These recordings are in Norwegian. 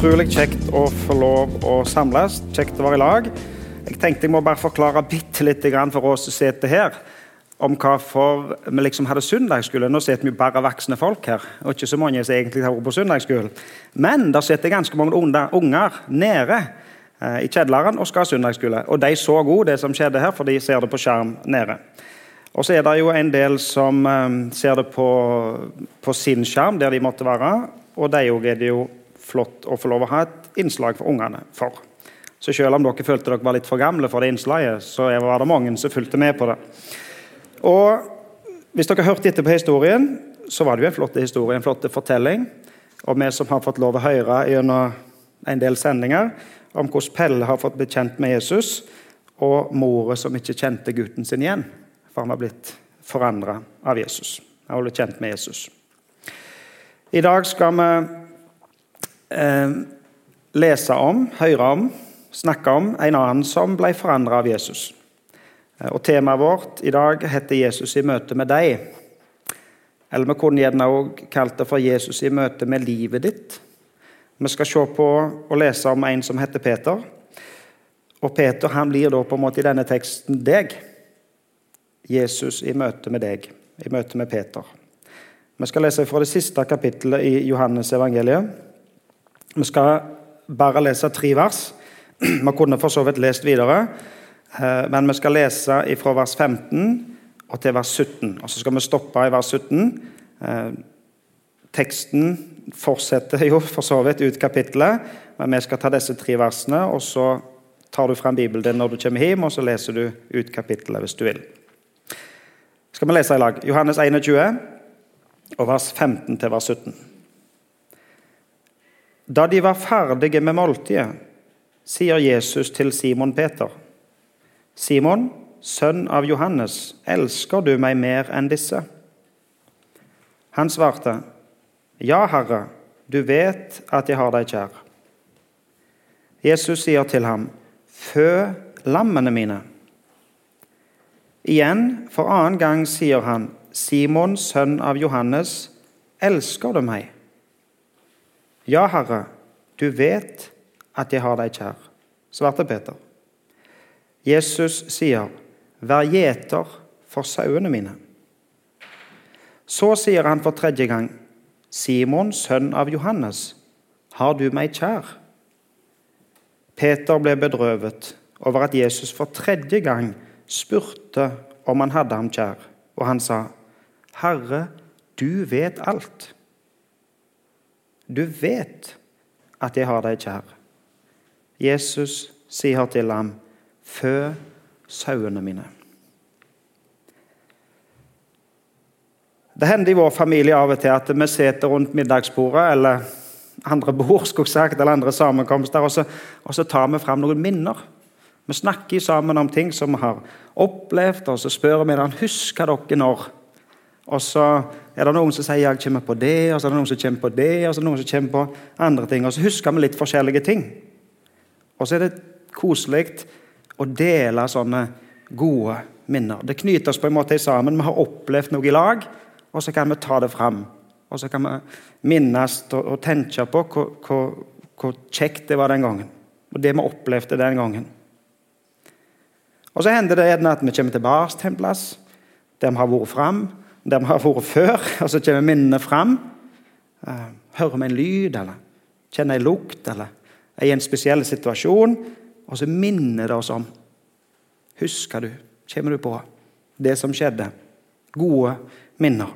utrolig kjekt å få lov å samles. Kjekt å være i lag. Jeg tenkte jeg må bare forklare bitte litt for oss som sitter her, om hvorfor vi liksom hadde søndagsskole. Nå sitter vi bare voksne folk her, og ikke så mange som egentlig har vært på søndagsskolen. Men der sitter ganske mange unger nede eh, i kjedleren og skal ha søndagsskole. Og de så òg det som skjedde her, for de ser det på skjerm nede. Og så er det jo en del som um, ser det på, på, sin skjerm, der de måtte være. Og de òg er det jo flott å få lov å ha et innslag for ungene for. Så selv om dere følte dere var litt for gamle for det innslaget, så var det mange som fulgte med på det. Og hvis dere hørte hørt etter på historien, så var det jo en flott historie, en flott fortelling. Og vi som har fått lov å høre gjennom en del sendinger om hvordan Pelle har fått blitt kjent med Jesus, og mora som ikke kjente gutten sin igjen, for han var blitt forandra av Jesus. Han var blitt kjent med Jesus. I dag skal vi eh, lese om, høre om, snakke om en annen som ble forandra av Jesus. Eh, og Temaet vårt i dag heter 'Jesus i møte med deg'. Eller vi kunne gjerne også kalt det for 'Jesus i møte med livet ditt'. Vi skal se på og lese om en som heter Peter. Og Peter han blir da på en måte i denne teksten deg. Jesus i møte med deg, i møte med Peter. Vi skal lese fra det siste kapittelet i Johannes evangeliet. Vi skal bare lese tre vers. Vi kunne for så vidt lest videre, eh, men vi skal lese fra vers 15 og til vers 17. Og Så skal vi stoppe i vers 17. Eh, teksten fortsetter jo for så vidt ut kapittelet, men vi skal ta disse tre versene, og så tar du fram Bibelen din når du kommer hjem, og så leser du ut kapittelet hvis du vil. Skal vi lese i lag? Johannes 21, og vers 15 til vers 17. Da de var ferdige med måltidet, sier Jesus til Simon Peter.: Simon, sønn av Johannes, elsker du meg mer enn disse? Han svarte, Ja, Herre, du vet at jeg har deg kjær. Jesus sier til ham, Fø lammene mine. Igjen, for annen gang, sier han, Simon, sønn av Johannes, elsker du meg? Ja, Herre, du vet at jeg har deg kjær, svarte Peter. Jesus sier, Vær gjeter for sauene mine. Så sier han for tredje gang, Simon, sønn av Johannes, har du meg kjær? Peter ble bedrøvet over at Jesus for tredje gang spurte om han hadde ham kjær, og han sa, Herre, du vet alt. Du vet at jeg har deg kjær. Jesus sier til ham, fø sauene mine. Det hender i vår familie av og til at vi sitter rundt middagsbordet eller andre bord sagt, eller andre sammenkomster, og så, og så tar vi fram noen minner. Vi snakker sammen om ting som vi har opplevd, og så spør vi dem husker dere når. Og så er det noen som sier jeg kommer på det, og så er det noen som kommer på det, og så er det noen som kommer på andre ting. Og så husker vi litt forskjellige ting. Og så er det koselig å dele sånne gode minner. Det knyter oss på en måte sammen. Vi har opplevd noe i lag, og så kan vi ta det fram. Og så kan vi minnes og, tenke på hvor, hvor, hvor, kjekt det var den gangen. Og det vi opplevde den gangen. Og Så hender det gjerne at vi kommer tilbake til en plass der vi har vært fram, der vi har vært før, og så kommer minnene fram. Uh, hører vi en lyd, eller kjenner en lukt, eller er i en spesiell situasjon, og så minner det oss om Husker du, kommer du på det som skjedde? Gode minner.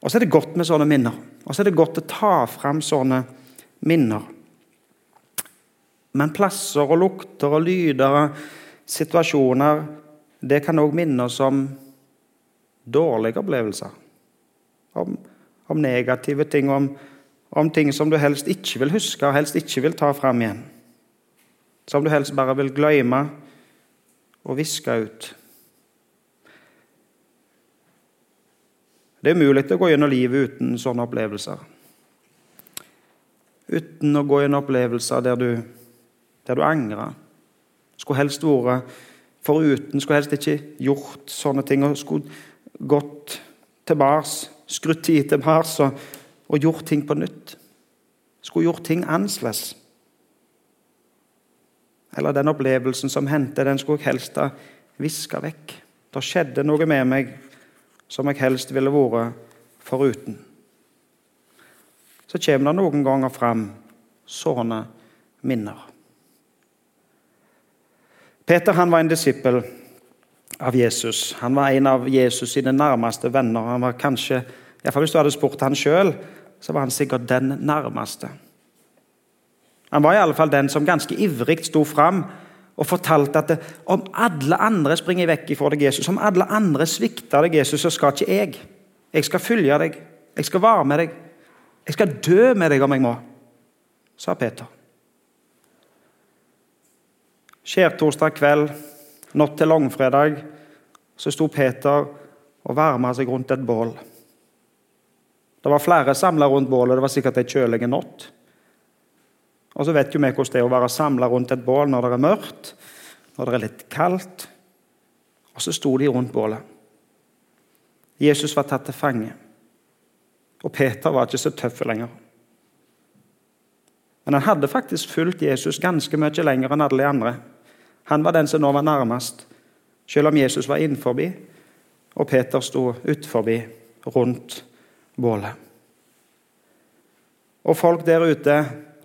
Og så er det godt med sånne minner. Og så er det godt å ta fram sånne minner. Men plasser og lukter og lyder og situasjoner det kan òg minne oss om dårlige opplevelser. Om, om negative ting, om, om, ting som du helst ikke vil huske og helst ikke vil ta fram igjen. Som du helst bare vil glemme og viske ut. Det er umulig å gå gjennom livet uten sånne opplevelser. Uten å gå gjennom opplevelser der du, der du angrer. Skulle helst vært foruten, skulle helst ikke gjort sånne ting. og Skulle gått tilbake, skrudd tid tilbake og, og gjort ting på nytt. skulle gjort ting annerledes. Eller den opplevelsen som hendte, den skulle jeg helst ha viska vekk. Det skjedde noe med meg som jeg helst ville vært foruten. Så kommer det noen ganger fram sånne minner. Peter han var en disippel av Jesus. Han var en av Jesus sine nærmeste venner. Han var kanskje, i fall Hvis du hadde spurt han sjøl, så var han sikkert den nærmeste. Han var i alle fall den som ganske ivrig sto fram og fortalte at om alle andre springer vekk ifra deg, Jesus, om alle andre svikter deg, Jesus, så skal ikke jeg. Jeg skal følge deg. Jeg skal være med deg. Jeg skal dø med deg om jeg må, sa Peter. Skjærtorsdag kveld, natt til langfredag, så sto Peter og varma seg rundt et bål. Det var flere samla rundt bålet, det var sikkert ei kjølig natt. Og så vet jo vi hvordan det er å være samla rundt et bål når det er mørkt, når det er litt kaldt. Og så sto de rundt bålet. Jesus var tatt til fange, og Peter var ikke så tøff lenger. Men han hadde faktisk fulgt Jesus ganske mye lenger enn alle de andre. Han var den som nå var nærmest, selv om Jesus var innenfor og Peter sto utenfor, rundt bålet. Og folk der ute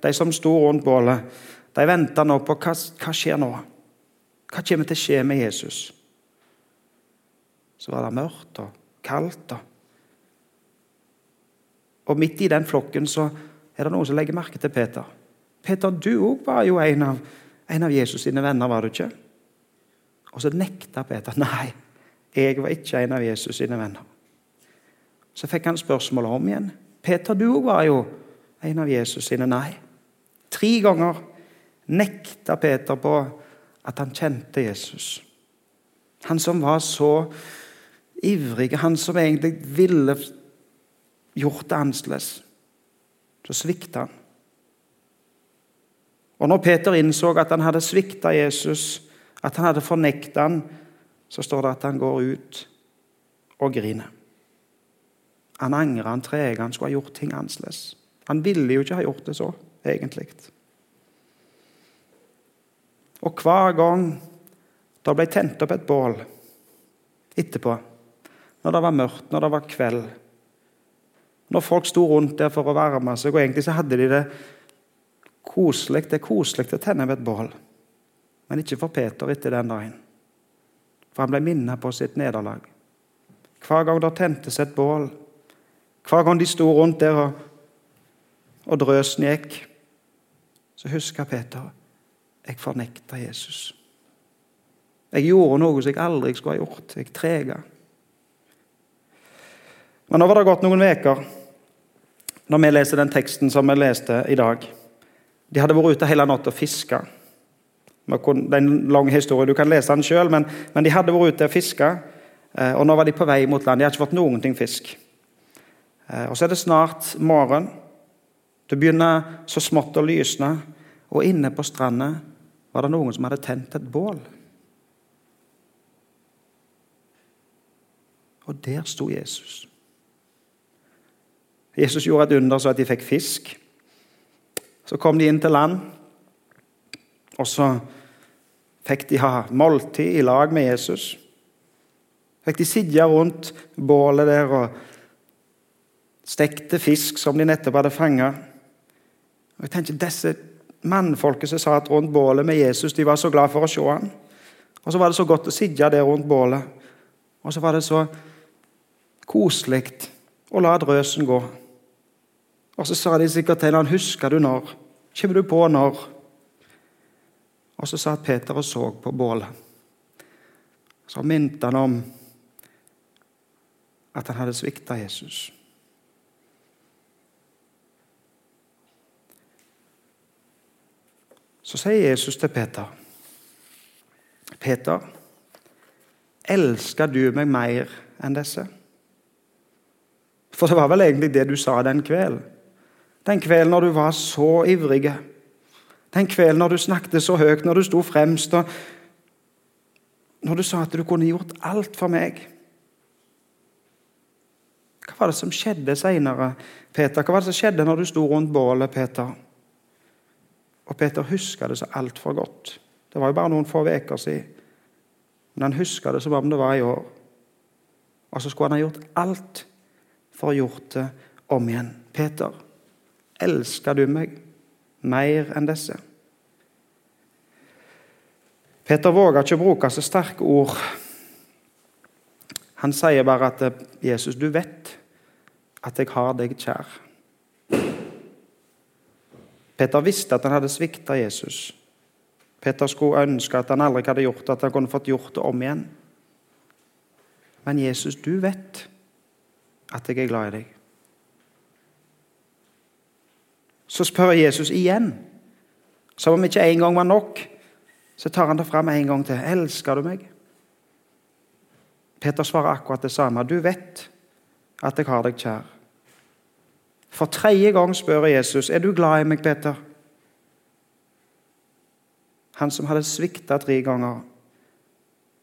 de som sto rundt bålet, de venta nå på hva, hva skjer nå. Hva kommer til å skje med Jesus? Så var det mørkt og kaldt. Og, og midt i den flokken så er det noen som legger merke til Peter. Peter, du òg var jo en av, en av Jesus sine venner, var du ikke? Og så nekta Peter. Nei, jeg var ikke en av Jesus sine venner. Så fikk han spørsmålet om igjen. Peter, du òg var jo en av Jesus sine. Nei. Tre ganger nekta Peter på at han kjente Jesus. Han som var så ivrig, han som egentlig ville gjort det annerledes. Så svikta han. Og når Peter innså at han hadde svikta Jesus, at han hadde fornekta han, så står det at han går ut og griner. Han angrer, han treger, han skulle ha gjort ting annerledes. Han ville jo ikke ha gjort det så egentlig. Og hver gang det ble tent opp et bål etterpå, når det var mørkt, når det var kveld Når folk sto rundt der for å varme seg, og egentlig så hadde de det koselig Det er koselig å tenne ved et bål, men ikke for Peter etter den dagen. For han ble minnet på sitt nederlag. Hver gang det tentes et bål, hver gang de sto rundt der og, og drøsen gikk, så husker Peter jeg fornekta Jesus. Jeg gjorde noe som jeg aldri skulle ha gjort. Jeg trega. Men nå var det gått noen uker når vi leser den teksten som vi leste i dag. De hadde vært ute hele natta og fiska. Det er en lang historie, du kan lese den sjøl, men, men, de hadde vært ute og fiska. Eh, og nå var de på vei mot land. De hadde ikke fått noen ting fisk. Eh, og så er det snart morgen. Det begynner så smått å lysne, og inne på stranda var det noen som hadde tent et bål. Og der sto Jesus. Jesus gjorde et under så at de fikk fisk. Så kom de inn til land, og så fikk de ha måltid i lag med Jesus. Fikk de sitte rundt bålet der og stekte fisk som de nettopp hadde fanga. Jeg tenker, Disse mannfolket som satt rundt bålet med Jesus, de var så glad for å se ham. Og så var det så godt å sitte der rundt bålet. Og så var det så koselig å la drøsen gå. Og så sa de sikkert til ham, 'Husker du når? Kommer du på når?' Og så satt Peter og så på bålet. Så minte han om at han hadde svikta Jesus. Så sier Jesus til Peter Peter, elsker du meg mer enn disse? For det var vel egentlig det du sa den kvelden. Den kvelden når du var så ivrig. Den kvelden når du snakket så høyt, når du sto fremst. og Når du sa at du kunne gjort alt for meg. Hva var det som skjedde seinere, Peter? Hva var det som skjedde når du sto rundt bålet, Peter? Og Peter huska det så altfor godt. Det var jo bare noen få uker siden. Men han huska det som om det var i år. Og så skulle han ha gjort alt for å gjort det om igjen. Peter, elsker du meg mer enn disse? Peter våger ikke å bruke så sterke ord. Han sier bare at 'Jesus, du vet at jeg har deg kjær'. Peter visste at han hadde svikta Jesus. Peter skulle ønske at han aldri hadde gjort det, at han kunne fått gjort det om igjen. Men Jesus, du vet at jeg er glad i deg. Så spør Jesus igjen, som om ikke en gang var nok. Så tar han det fram en gang til. 'Elsker du meg?' Peter svarer akkurat det samme. 'Du vet at jeg har deg kjær'. For tredje gang spør Jesus, 'Er du glad i meg, Peter?' Han som hadde svikta tre ganger.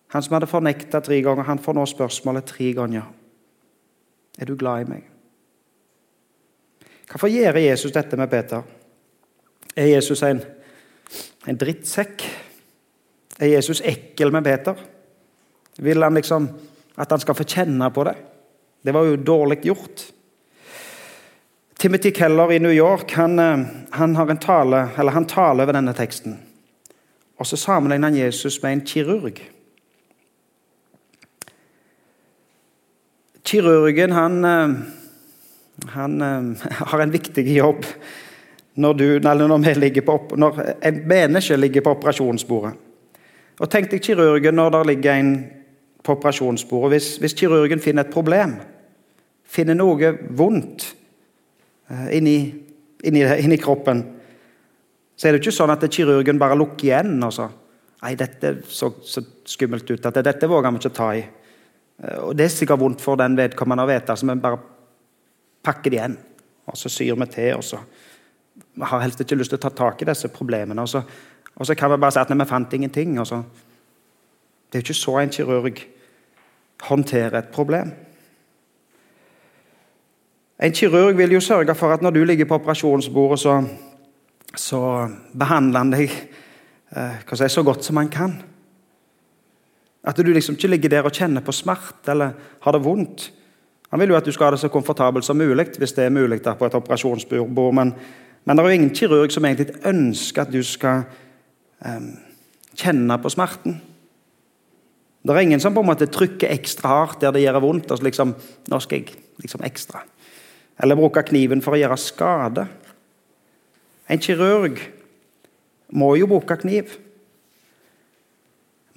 Han som hadde fornekta tre ganger, han får nå spørsmålet tre ganger. Er du glad i meg? Hvorfor gjør Jesus dette med Peter? Er Jesus en, en drittsekk? Er Jesus ekkel med Peter? Vil han liksom at han skal få kjenne på det? Det var jo dårlig gjort. Timothy Keller i New York han, eh, han, tale, eller han taler over denne teksten. Og Så sammenligner han Jesus med en kirurg. Kirurgen han, eh, han eh, har en viktig jobb når, du, når, på, når en menneske ligger på operasjonsbordet. Og Tenk deg kirurgen når det ligger en på operasjonsbordet. Hvis, hvis kirurgen finner et problem, finner noe vondt Eh, inni, inni, inni, kroppen, så er det ikke sånn at kirurgen bare lukker igjen og så Nei, dette så, så skummelt ut at dette våger vi ikke ta i. Eh, og Det er sikkert vondt for den vedkommende å vite, så vi bare pakker det igjen. Og så syr vi til. og så Vi har helst ikke lyst til å ta tak i disse problemene. Og så, og så kan vi bare si at vi fant ingenting. så Det er jo ikke så en kirurg håndterer et problem. En kirurg vil jo sørge for at når du ligger på operasjonsbordet, så, så behandler han deg eh, si, så godt som han kan. At du liksom ikke ligger der og kjenner på smerte eller har det vondt. Han vil jo at du skal ha det så komfortabelt som mulig, hvis det er mulig på et operasjonsbord. Men, men, det er jo ingen kirurg som egentlig ønsker at du skal um, kjenne på smerten. Det er ingen som på en måte trykker ekstra hardt der det gjør vondt. Altså liksom, nå skal jeg liksom ekstra eller bruke kniven for å gjøre skade. En kirurg må jo bruke kniv.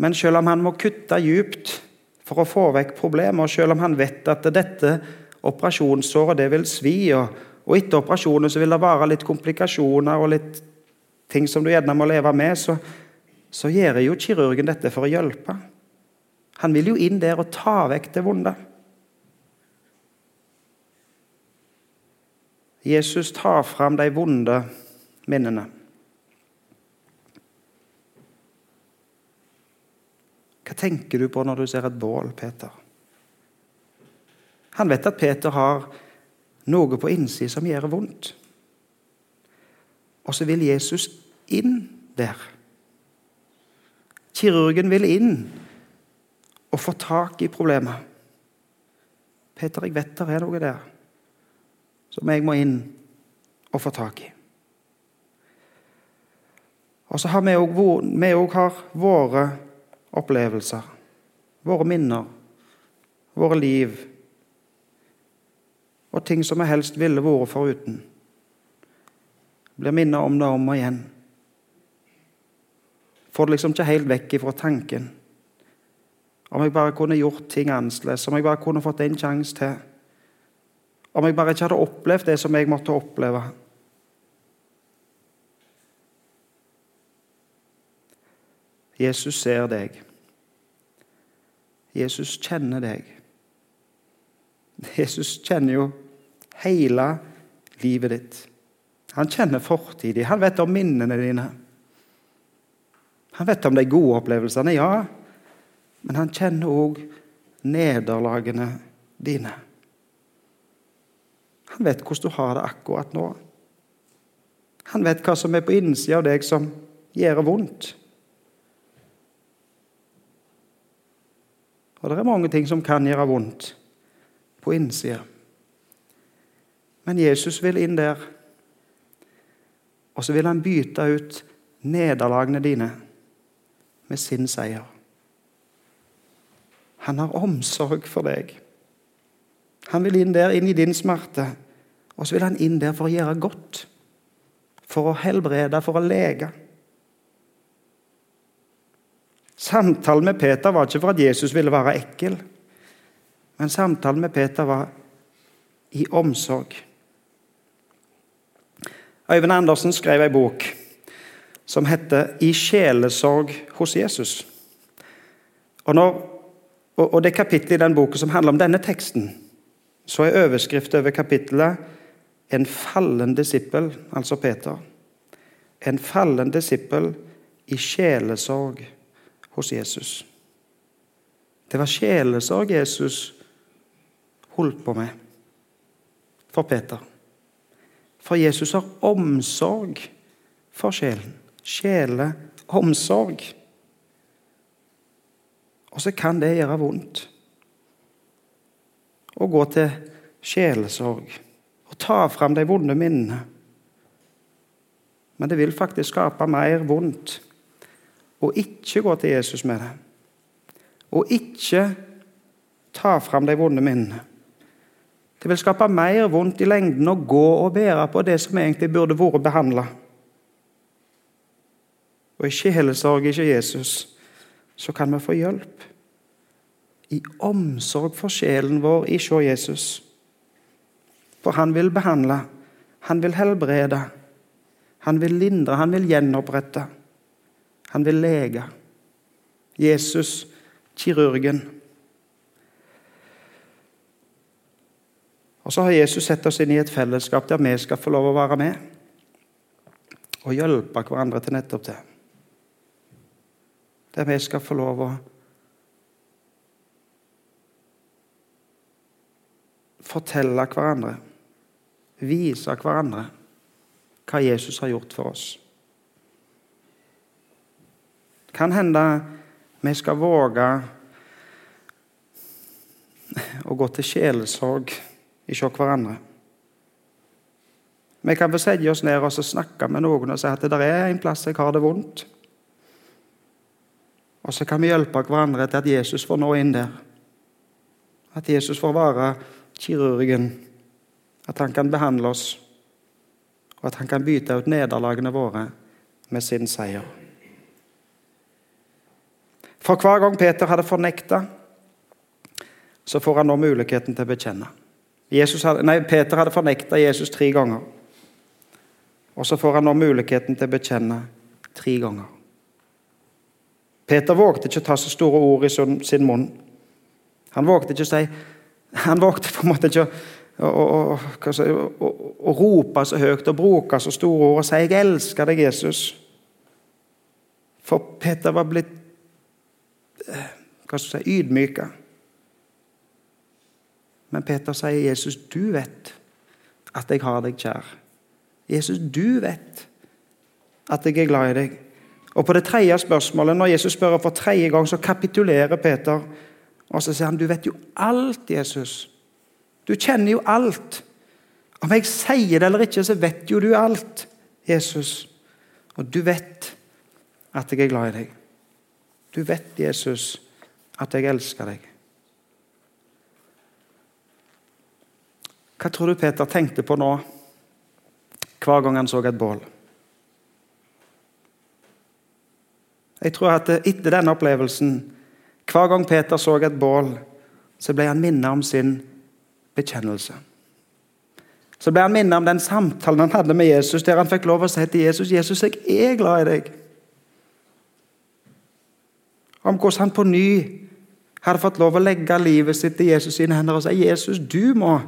Men selv om han må kutte djupt for å få vekk problemer, selv om han vet at dette operasjonssåret det vil svi, og, og etter operasjonen så vil det være litt komplikasjoner og litt ting som du gjerne må leve med, så, så gjør jo kirurgen dette for å hjelpe. Han vil jo inn der og ta vekk det vonde. Jesus tar fram de vonde minnene. Hva tenker du på når du ser et bål, Peter? Han vet at Peter har noe på innsiden som gjør vondt. Og så vil Jesus inn der. Kirurgen vil inn og få tak i problemet. Peter, jeg vet det er noe der som jeg må inn og få tak i. Og så har vi òg våre opplevelser, våre minner, våre liv og ting som vi helst ville vært foruten. Blir minnet om det om og igjen. Får det liksom ikke helt vekk ifra tanken. Om jeg bare kunne gjort ting annerledes, om jeg bare kunne fått en sjanse til. Om jeg bare ikke hadde opplevd det som jeg måtte oppleve. Jesus ser deg. Jesus kjenner deg. Jesus kjenner jo hele livet ditt. Han kjenner fortiden. Han vet om minnene dine. Han vet om de gode opplevelsene, ja, men han kjenner òg nederlagene dine. Han vet hvordan du har det akkurat nå. Han vet hva som er på innsida av deg som gjør vondt. Og det er mange ting som kan gjøre vondt på innsida. Men Jesus vil inn der, og så vil han bytte ut nederlagene dine med sin seier. Han har omsorg for deg. Han vil inn der, inn i din smerte. Og så vil han inn der for å gjøre godt. For å helbrede, for å lege. Samtalen med Peter var ikke for at Jesus ville være ekkel, men samtalen med Peter var i omsorg. Øyvind Andersen skrev ei bok som heter 'I sjelesorg hos Jesus'. Og, når, og Det kapittelet i den boka som handler om denne teksten, så er overskrift over kapittelet 'En fallen disippel', altså Peter. En fallen disippel i sjelesorg hos Jesus. Det var sjelesorg Jesus holdt på med for Peter. For Jesus har omsorg for sjelen. Sjeleomsorg. Og så kan det gjøre vondt å gå til sjelesorg og ta fram de vonde minnene. Men det vil faktisk skape mer vondt å ikke gå til Jesus med det. Og ikke ta fram de vonde minnene. Det vil skape mer vondt i lengden å gå og bære på det som egentlig burde vært behandla. Og i sjelesorg ikke Jesus, så kan vi få hjelp. I omsorg for sjelen vår i se Jesus. For han vil behandle, han vil helbrede, han vil lindre, han vil gjenopprette. Han vil lege. Jesus, kirurgen. Og så har Jesus sett oss inn i et fellesskap der vi skal få lov å være med og hjelpe hverandre til nettopp det. Der vi skal få lov å fortelle hverandre, vise hverandre hva Jesus har gjort for oss. Kan hende vi skal våge å gå til sjelesorg hos hverandre. Vi kan få sette oss ned og snakke med noen og si at det er en plass jeg har det vondt. Og så kan vi hjelpe hverandre til at Jesus får nå inn der. At Jesus får være kirurgen. At han kan behandle oss. Og at han kan bytte ut nederlagene våre med sin seier. For hver gang Peter hadde fornekta, så får han nå muligheten til å bekjenne. Hadde, nei, Peter hadde fornekta Jesus tre ganger. Og så får han nå muligheten til å bekjenne tre ganger. Peter vågte ikke å ta så store ord i sin munn. Han vågte ikke å si Han vågte på en måte ikke å, å, å, å rope så høyt og bruke så store ord og si 'Jeg elsker deg, Jesus'. For Peter var blitt hva skal jeg si, ydmyka. Men Peter sier, 'Jesus, du vet at jeg har deg kjær.' Jesus, du vet at jeg er glad i deg. Og På det tredje spørsmålet, når Jesus spør for tredje gang, så kapitulerer Peter. Og så sier han, 'Du vet jo alt, Jesus. Du kjenner jo alt.' Om jeg sier det eller ikke, så vet jo du alt, Jesus. Og du vet at jeg er glad i deg. Du vet, Jesus, at jeg elsker deg. Hva tror du Peter tenkte på nå, hver gang han så et bål? Jeg tror at Etter denne opplevelsen, hver gang Peter så et bål, så ble han minnet om sin bekjennelse. Så ble han minnet om den samtalen han hadde med Jesus, der han fikk lov å si til Jesus Jesus, jeg er glad i deg. Om hvordan han på ny hadde fått lov å legge livet sitt i Jesus sine hender og si Jesus, du må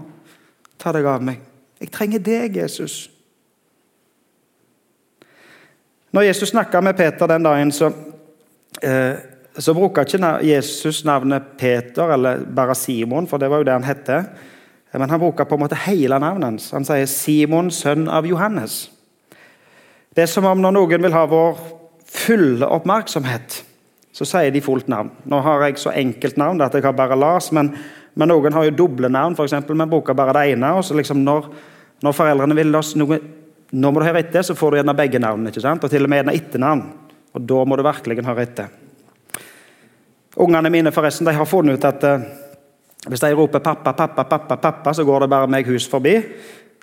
ta deg av meg. Jeg trenger deg, Jesus. Når Jesus snakka med Peter den dagen, så, eh, bruker ikke Jesus navnet Peter eller bare Simon, for det var jo det han hette. Men han bruker på en måte hele navnet hans. Han sier 'Simon, sønn av Johannes'. Det er som om når noen vil ha vår fulle oppmerksomhet, så sier de fullt navn. Nå har jeg så enkelt navn at jeg har bare Lars, men, men noen har jo doble navn, f.eks. Vi bruker bare det ene. og så liksom når, når foreldrene vil oss noe, nå må du høre etter, så får du gjerne begge navnene. ikke sant? Og til og med gjerne etternavn. Og da må du virkelig høre etter. Ungene mine forresten, de har funnet ut at eh, hvis de roper 'pappa, pappa, pappa', pappa, så går det bare meg hus forbi.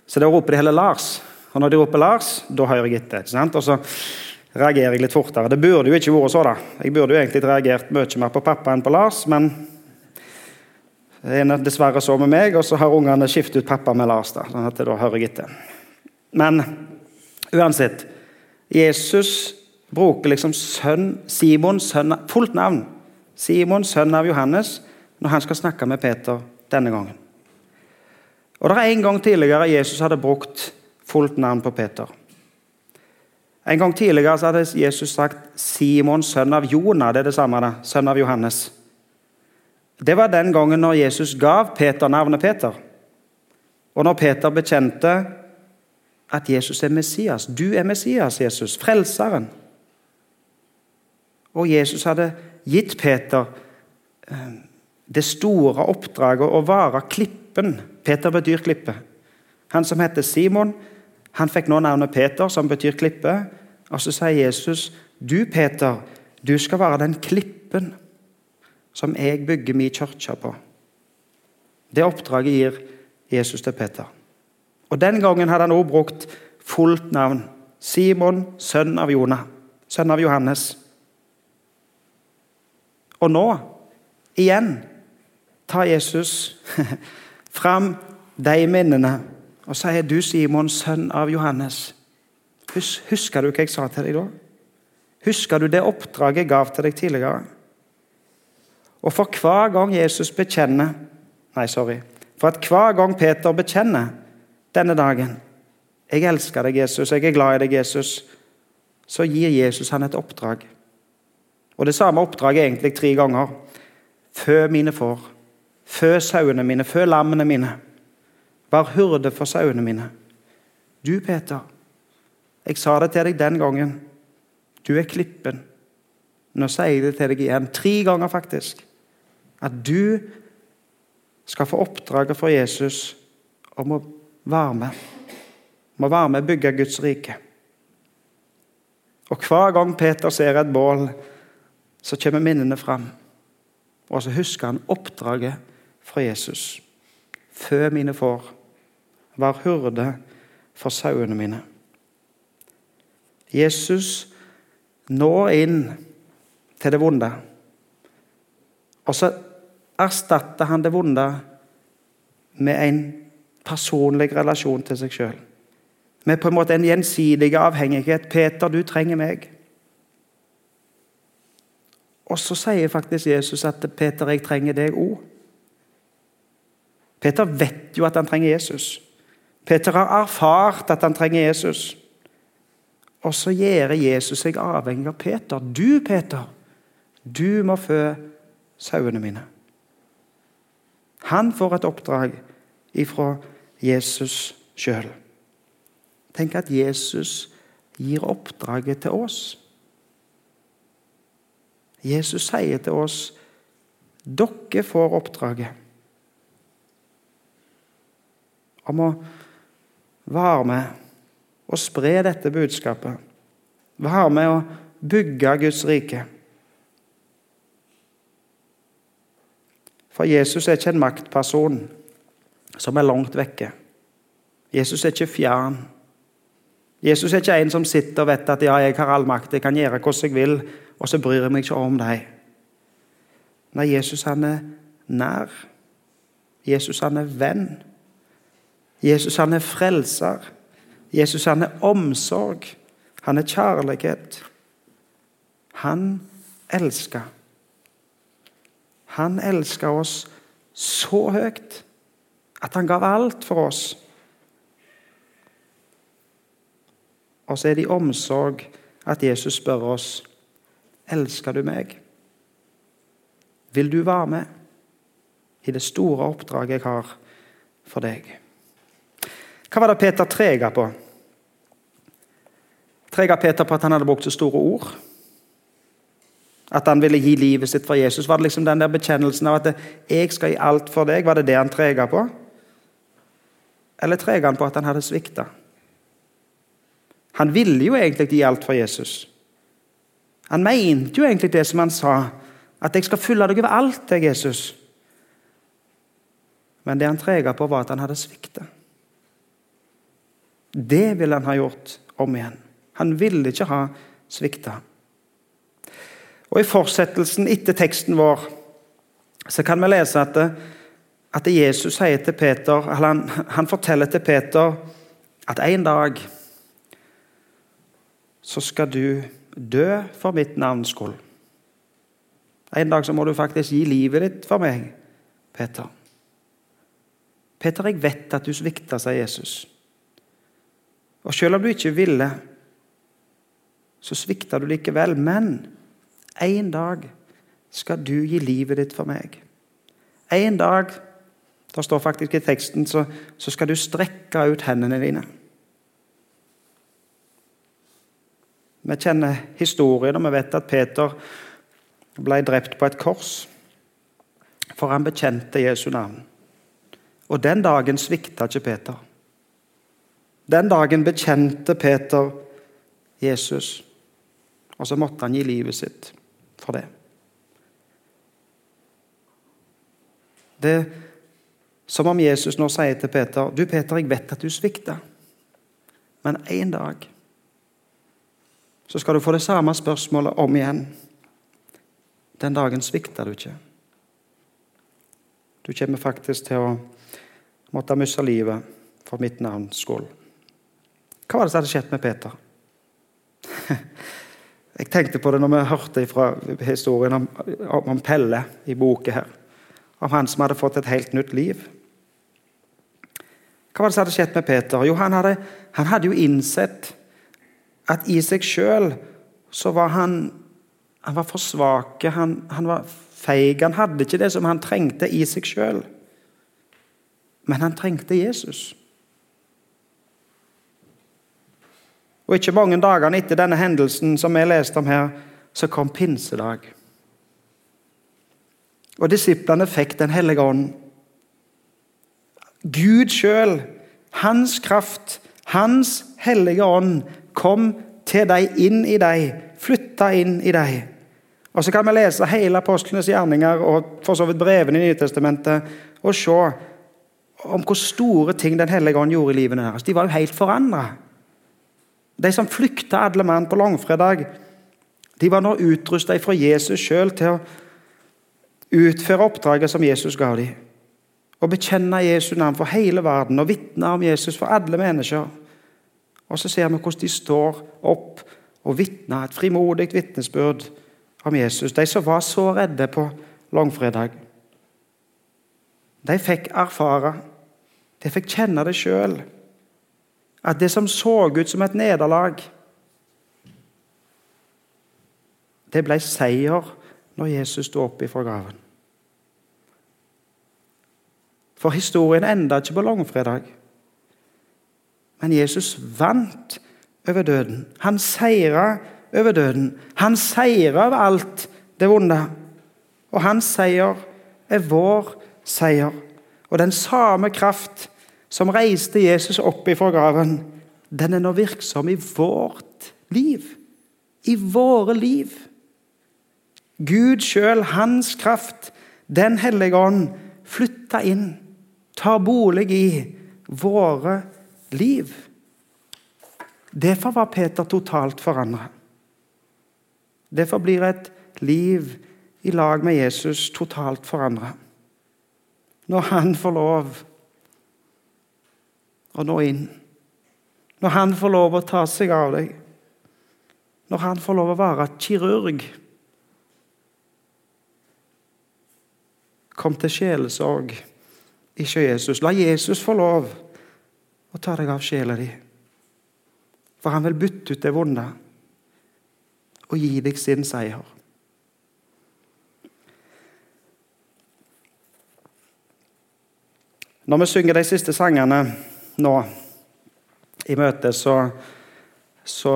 Så da roper de heller 'Lars'. Og når de roper 'Lars', da hører jeg etter. ikke sant? Og så reagerer jeg litt fortere. Det burde jo ikke vært så. da. Jeg burde jo egentlig reagert mye mer på pappa enn på Lars, men det er dessverre så med meg, og så har ungene skiftet ut pappa med Lars. da, sånn at da hører jeg etter. Men uansett Jesus bruker liksom sønn, Simon, sønn, fullt navn. Simon, sønn av Johannes, når han skal snakke med Peter denne gangen. Og Det er En gang tidligere Jesus hadde brukt fullt navn på Peter. En gang tidligere hadde Jesus sagt 'Simon, sønn av Jonah'. Det er det samme, da. Sønn av Johannes. Det var den gangen når Jesus gav Peter navnet Peter. Og når Peter bekjente at Jesus er Messias. Du er Messias, Jesus. Frelseren. Og Jesus hadde gitt Peter eh, det store oppdraget å være klippen. Peter betyr klippe. Han som heter Simon, han fikk nå navnet Peter, som betyr klippe. Og så sier Jesus, 'Du, Peter, du skal være den klippen som jeg bygger min kirke på.' Det oppdraget gir Jesus til Peter. Og Den gangen hadde han også brukt fullt navn. Simon, sønn av Jonah. Sønn av Johannes. Og nå, igjen, tar Jesus fram de minnene og sier, 'Du, Simon, sønn av Johannes'. Husker du hva jeg sa til deg da? Husker du det oppdraget jeg gav til deg tidligere? Og for hver gang Jesus bekjenner Nei, sorry. For at hver gang Peter bekjenner denne dagen 'Jeg elsker deg, Jesus. Jeg er glad i deg, Jesus.' Så gir Jesus han et oppdrag. Og Det samme oppdraget egentlig tre ganger. Fø mine får. Fø sauene mine. Fø lammene mine. Vær hyrde for sauene mine. Du, Peter, jeg sa det til deg den gangen. Du er klippen. Nå sier jeg det til deg igjen. Tre ganger, faktisk. At du skal få oppdraget fra Jesus om å være med. Om å være med og bygge Guds rike. Og Hver gang Peter ser et bål, så kommer minnene fram. Og så husker han oppdraget fra Jesus. Fø mine får. Vær hyrde for sauene mine. Jesus når inn til det vonde. Og så erstatter han det vonde med en personlig relasjon til seg sjøl. Med på en måte en gjensidig avhengighet. 'Peter, du trenger meg.' Og så sier faktisk Jesus at 'Peter, jeg trenger deg òg'. Peter vet jo at han trenger Jesus. Peter har erfart at han trenger Jesus. Og så gjør Jesus seg avhengig av Peter. Du, Peter, du må fø sauene mine. Han får et oppdrag ifra Jesus sjøl. Tenk at Jesus gir oppdraget til oss. Jesus sier til oss dere får oppdraget om å være med og spre dette budskapet. Vær med å bygge Guds rike. For Jesus er ikke en maktperson som er langt vekke. Jesus er ikke fjern. Jesus er ikke en som sitter og vet at ja, jeg har all makt, jeg kan gjøre hvordan jeg vil, og så bryr jeg meg ikke om deg. Nei, Jesus han er nær. Jesus han er venn. Jesus han er frelser. Jesus han er omsorg. Han er kjærlighet. Han elsker. Han elsker oss så høyt at han gav alt for oss. Og så er det i omsorg at Jesus spør oss elsker du meg. Vil du være med i det store oppdraget jeg har for deg. Hva var det Peter trega på? Trega Peter på at han hadde brukt så store ord? At han ville gi livet sitt for Jesus? Var det liksom den der bekjennelsen av at 'jeg skal gi alt for deg'? Var det det han trega på? Eller trega han på at han hadde svikta? Han ville jo egentlig gi alt for Jesus. Han mente jo egentlig det som han sa, at 'jeg skal følge deg over alt, jeg, Jesus'. Men det han trega på, var at han hadde svikta. Det ville han ha gjort om igjen. Han ville ikke ha svikta. Og I fortsettelsen etter teksten vår så kan vi lese at, at Jesus sier til Peter, han, han forteller til Peter at en dag så skal du dø for mitt navns skyld. En dag så må du faktisk gi livet ditt for meg, Peter. Peter, jeg vet at du svikta, sier Jesus. Og selv om du ikke ville, så svikta du likevel. Men en dag skal du gi livet ditt for meg. En dag det står faktisk i teksten så, så skal du strekke ut hendene dine. Vi kjenner historien, og vi vet at Peter ble drept på et kors. For han bekjente Jesu navn. Og den dagen svikta ikke Peter. Den dagen bekjente Peter Jesus. Og så måtte han gi livet sitt for det. Det er som om Jesus nå sier til Peter du Peter, jeg vet at du svikta, men en dag så skal du få det samme spørsmålet om igjen. Den dagen svikta du ikke. Du kommer faktisk til å måtte miste livet for mitt navns skyld. Hva var det som hadde skjedd med Peter? Jeg tenkte på det når vi hørte fra historien om, om Pelle i boka her. Om han som hadde fått et helt nytt liv. Hva var det som hadde skjedd med Peter? Jo, han hadde, han hadde jo innsett at i seg sjøl så var han han var for svak, han, han var feig. Han hadde ikke det som han trengte i seg sjøl. Men han trengte Jesus. Og ikke mange dagene etter denne hendelsen som vi leste om her, så kom pinsedag. Og disiplene fikk Den hellige ånd. Gud sjøl, hans kraft, hans hellige ånd, kom til deg, inn i deg, flytta inn i deg. Og Så kan vi lese hele apostlenes gjerninger og for så vidt brevene i Nytestamentet og se om hvor store ting Den hellige ånd gjorde i livene deres. De var jo helt forandra. De som flykta alle mann på langfredag, de var nå utrusta fra Jesus sjøl til å utføre oppdraget som Jesus ga dem. Å bekjenne Jesu navn for hele verden og vitne om Jesus for alle mennesker. Og så ser vi hvordan de står opp og vitner et frimodig vitnesbyrd om Jesus. De som var så redde på langfredag. De fikk erfare, de fikk kjenne det sjøl at det som så ut som et nederlag, det ble seier når Jesus sto opp ifra graven. For historien enda ikke på langfredag. Men Jesus vant over døden. Han seira over døden. Han seira over alt det vonde. Og hans seier er vår seier. Og den samme kraft som reiste Jesus opp ifra graven, den er nå virksom i vårt liv. I våre liv. Gud sjøl, hans kraft, Den hellige ånd, flytta inn, tar bolig i våre liv. Derfor var Peter totalt forandra. Derfor blir et liv i lag med Jesus totalt forandra. Når han får lov og nå inn. Når han får lov å ta seg av deg. Når han får lov å være kirurg. Kom til sjelesorg, ikke Jesus. La Jesus få lov å ta deg av sjela di. For han vil bytte ut det vonde og gi deg sin seier. Når vi synger de siste sangene nå i møtet, så, så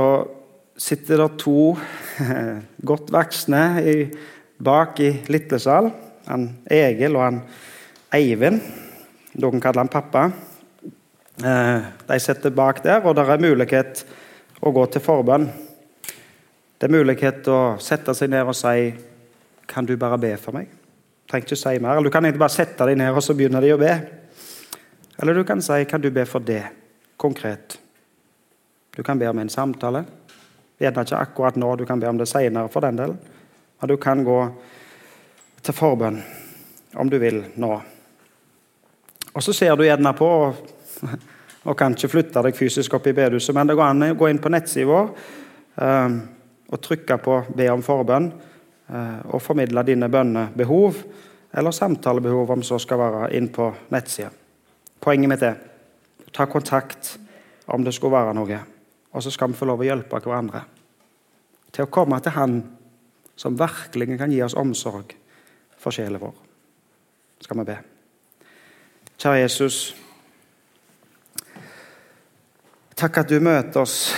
sitter det to godt voksne bak i Litlesal. Han Egil og han Eivind. Noen kaller han pappa. Eh, de sitter bak der, og det er mulighet å gå til forbønn. Det er mulighet å sette seg ned og si Kan du bare be for meg? Trenger ikke si mer. Eller du kan egentlig bare sette deg ned og så begynner de å be. Eller du kan si Kan du be for det? Konkret. Du kan be om en samtale. Gjerne ikke akkurat nå, du kan be om det seinere for den del. Men du kan gå til forbønn om du vil nå. Og så ser du gjerne på og kan ikke flytte deg fysisk opp i bedehuset, men det går an å gå inn på nettsida vår eh, og trykke på 'be om forbønn' eh, og formidle dine bønnebehov eller samtalebehov, om så skal være, inn på nettsida. Poenget mitt er ta kontakt om det skulle være noe. Og så skal vi få lov å hjelpe hverandre til å komme til Han som virkelig kan gi oss omsorg for sjelen vår. Skal vi be. Kjære Jesus. Takk at du møter oss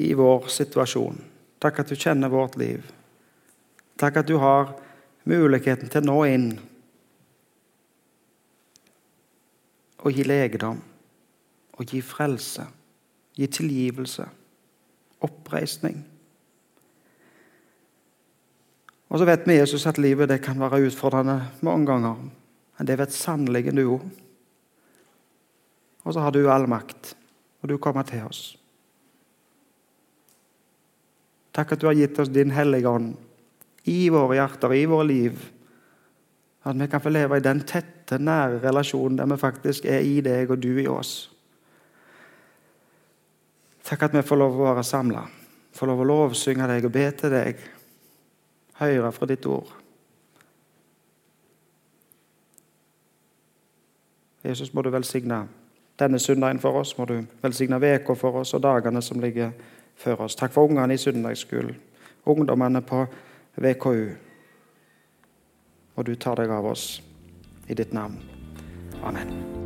i vår situasjon. Takk at du kjenner vårt liv. Takk at du har muligheten til å nå inn og gi legedom og gi frelse, gi tilgivelse, oppreisning. Og så vet vi Jesus at livet det kan være utfordrende mange ganger, men det vet sannelig du òg. Og så har du all makt, og du kommer til oss. Takk at du har gitt oss din Hellige Ånd i våre hjerter, i våre liv. At vi kan få leve i den tette, nære relasjonen der vi faktisk er i deg og du i oss. Takk at vi får lov å være samla, får lov å lovsynge deg og be til deg, høre fra ditt ord. Jesus, må du velsigne denne søndagen for oss. Må du velsigne uka for oss og dagene som ligger før oss. Takk for ungene i søndagsskolen, ungdommene på VKU. Og du tar deg av oss i ditt navn. Amen.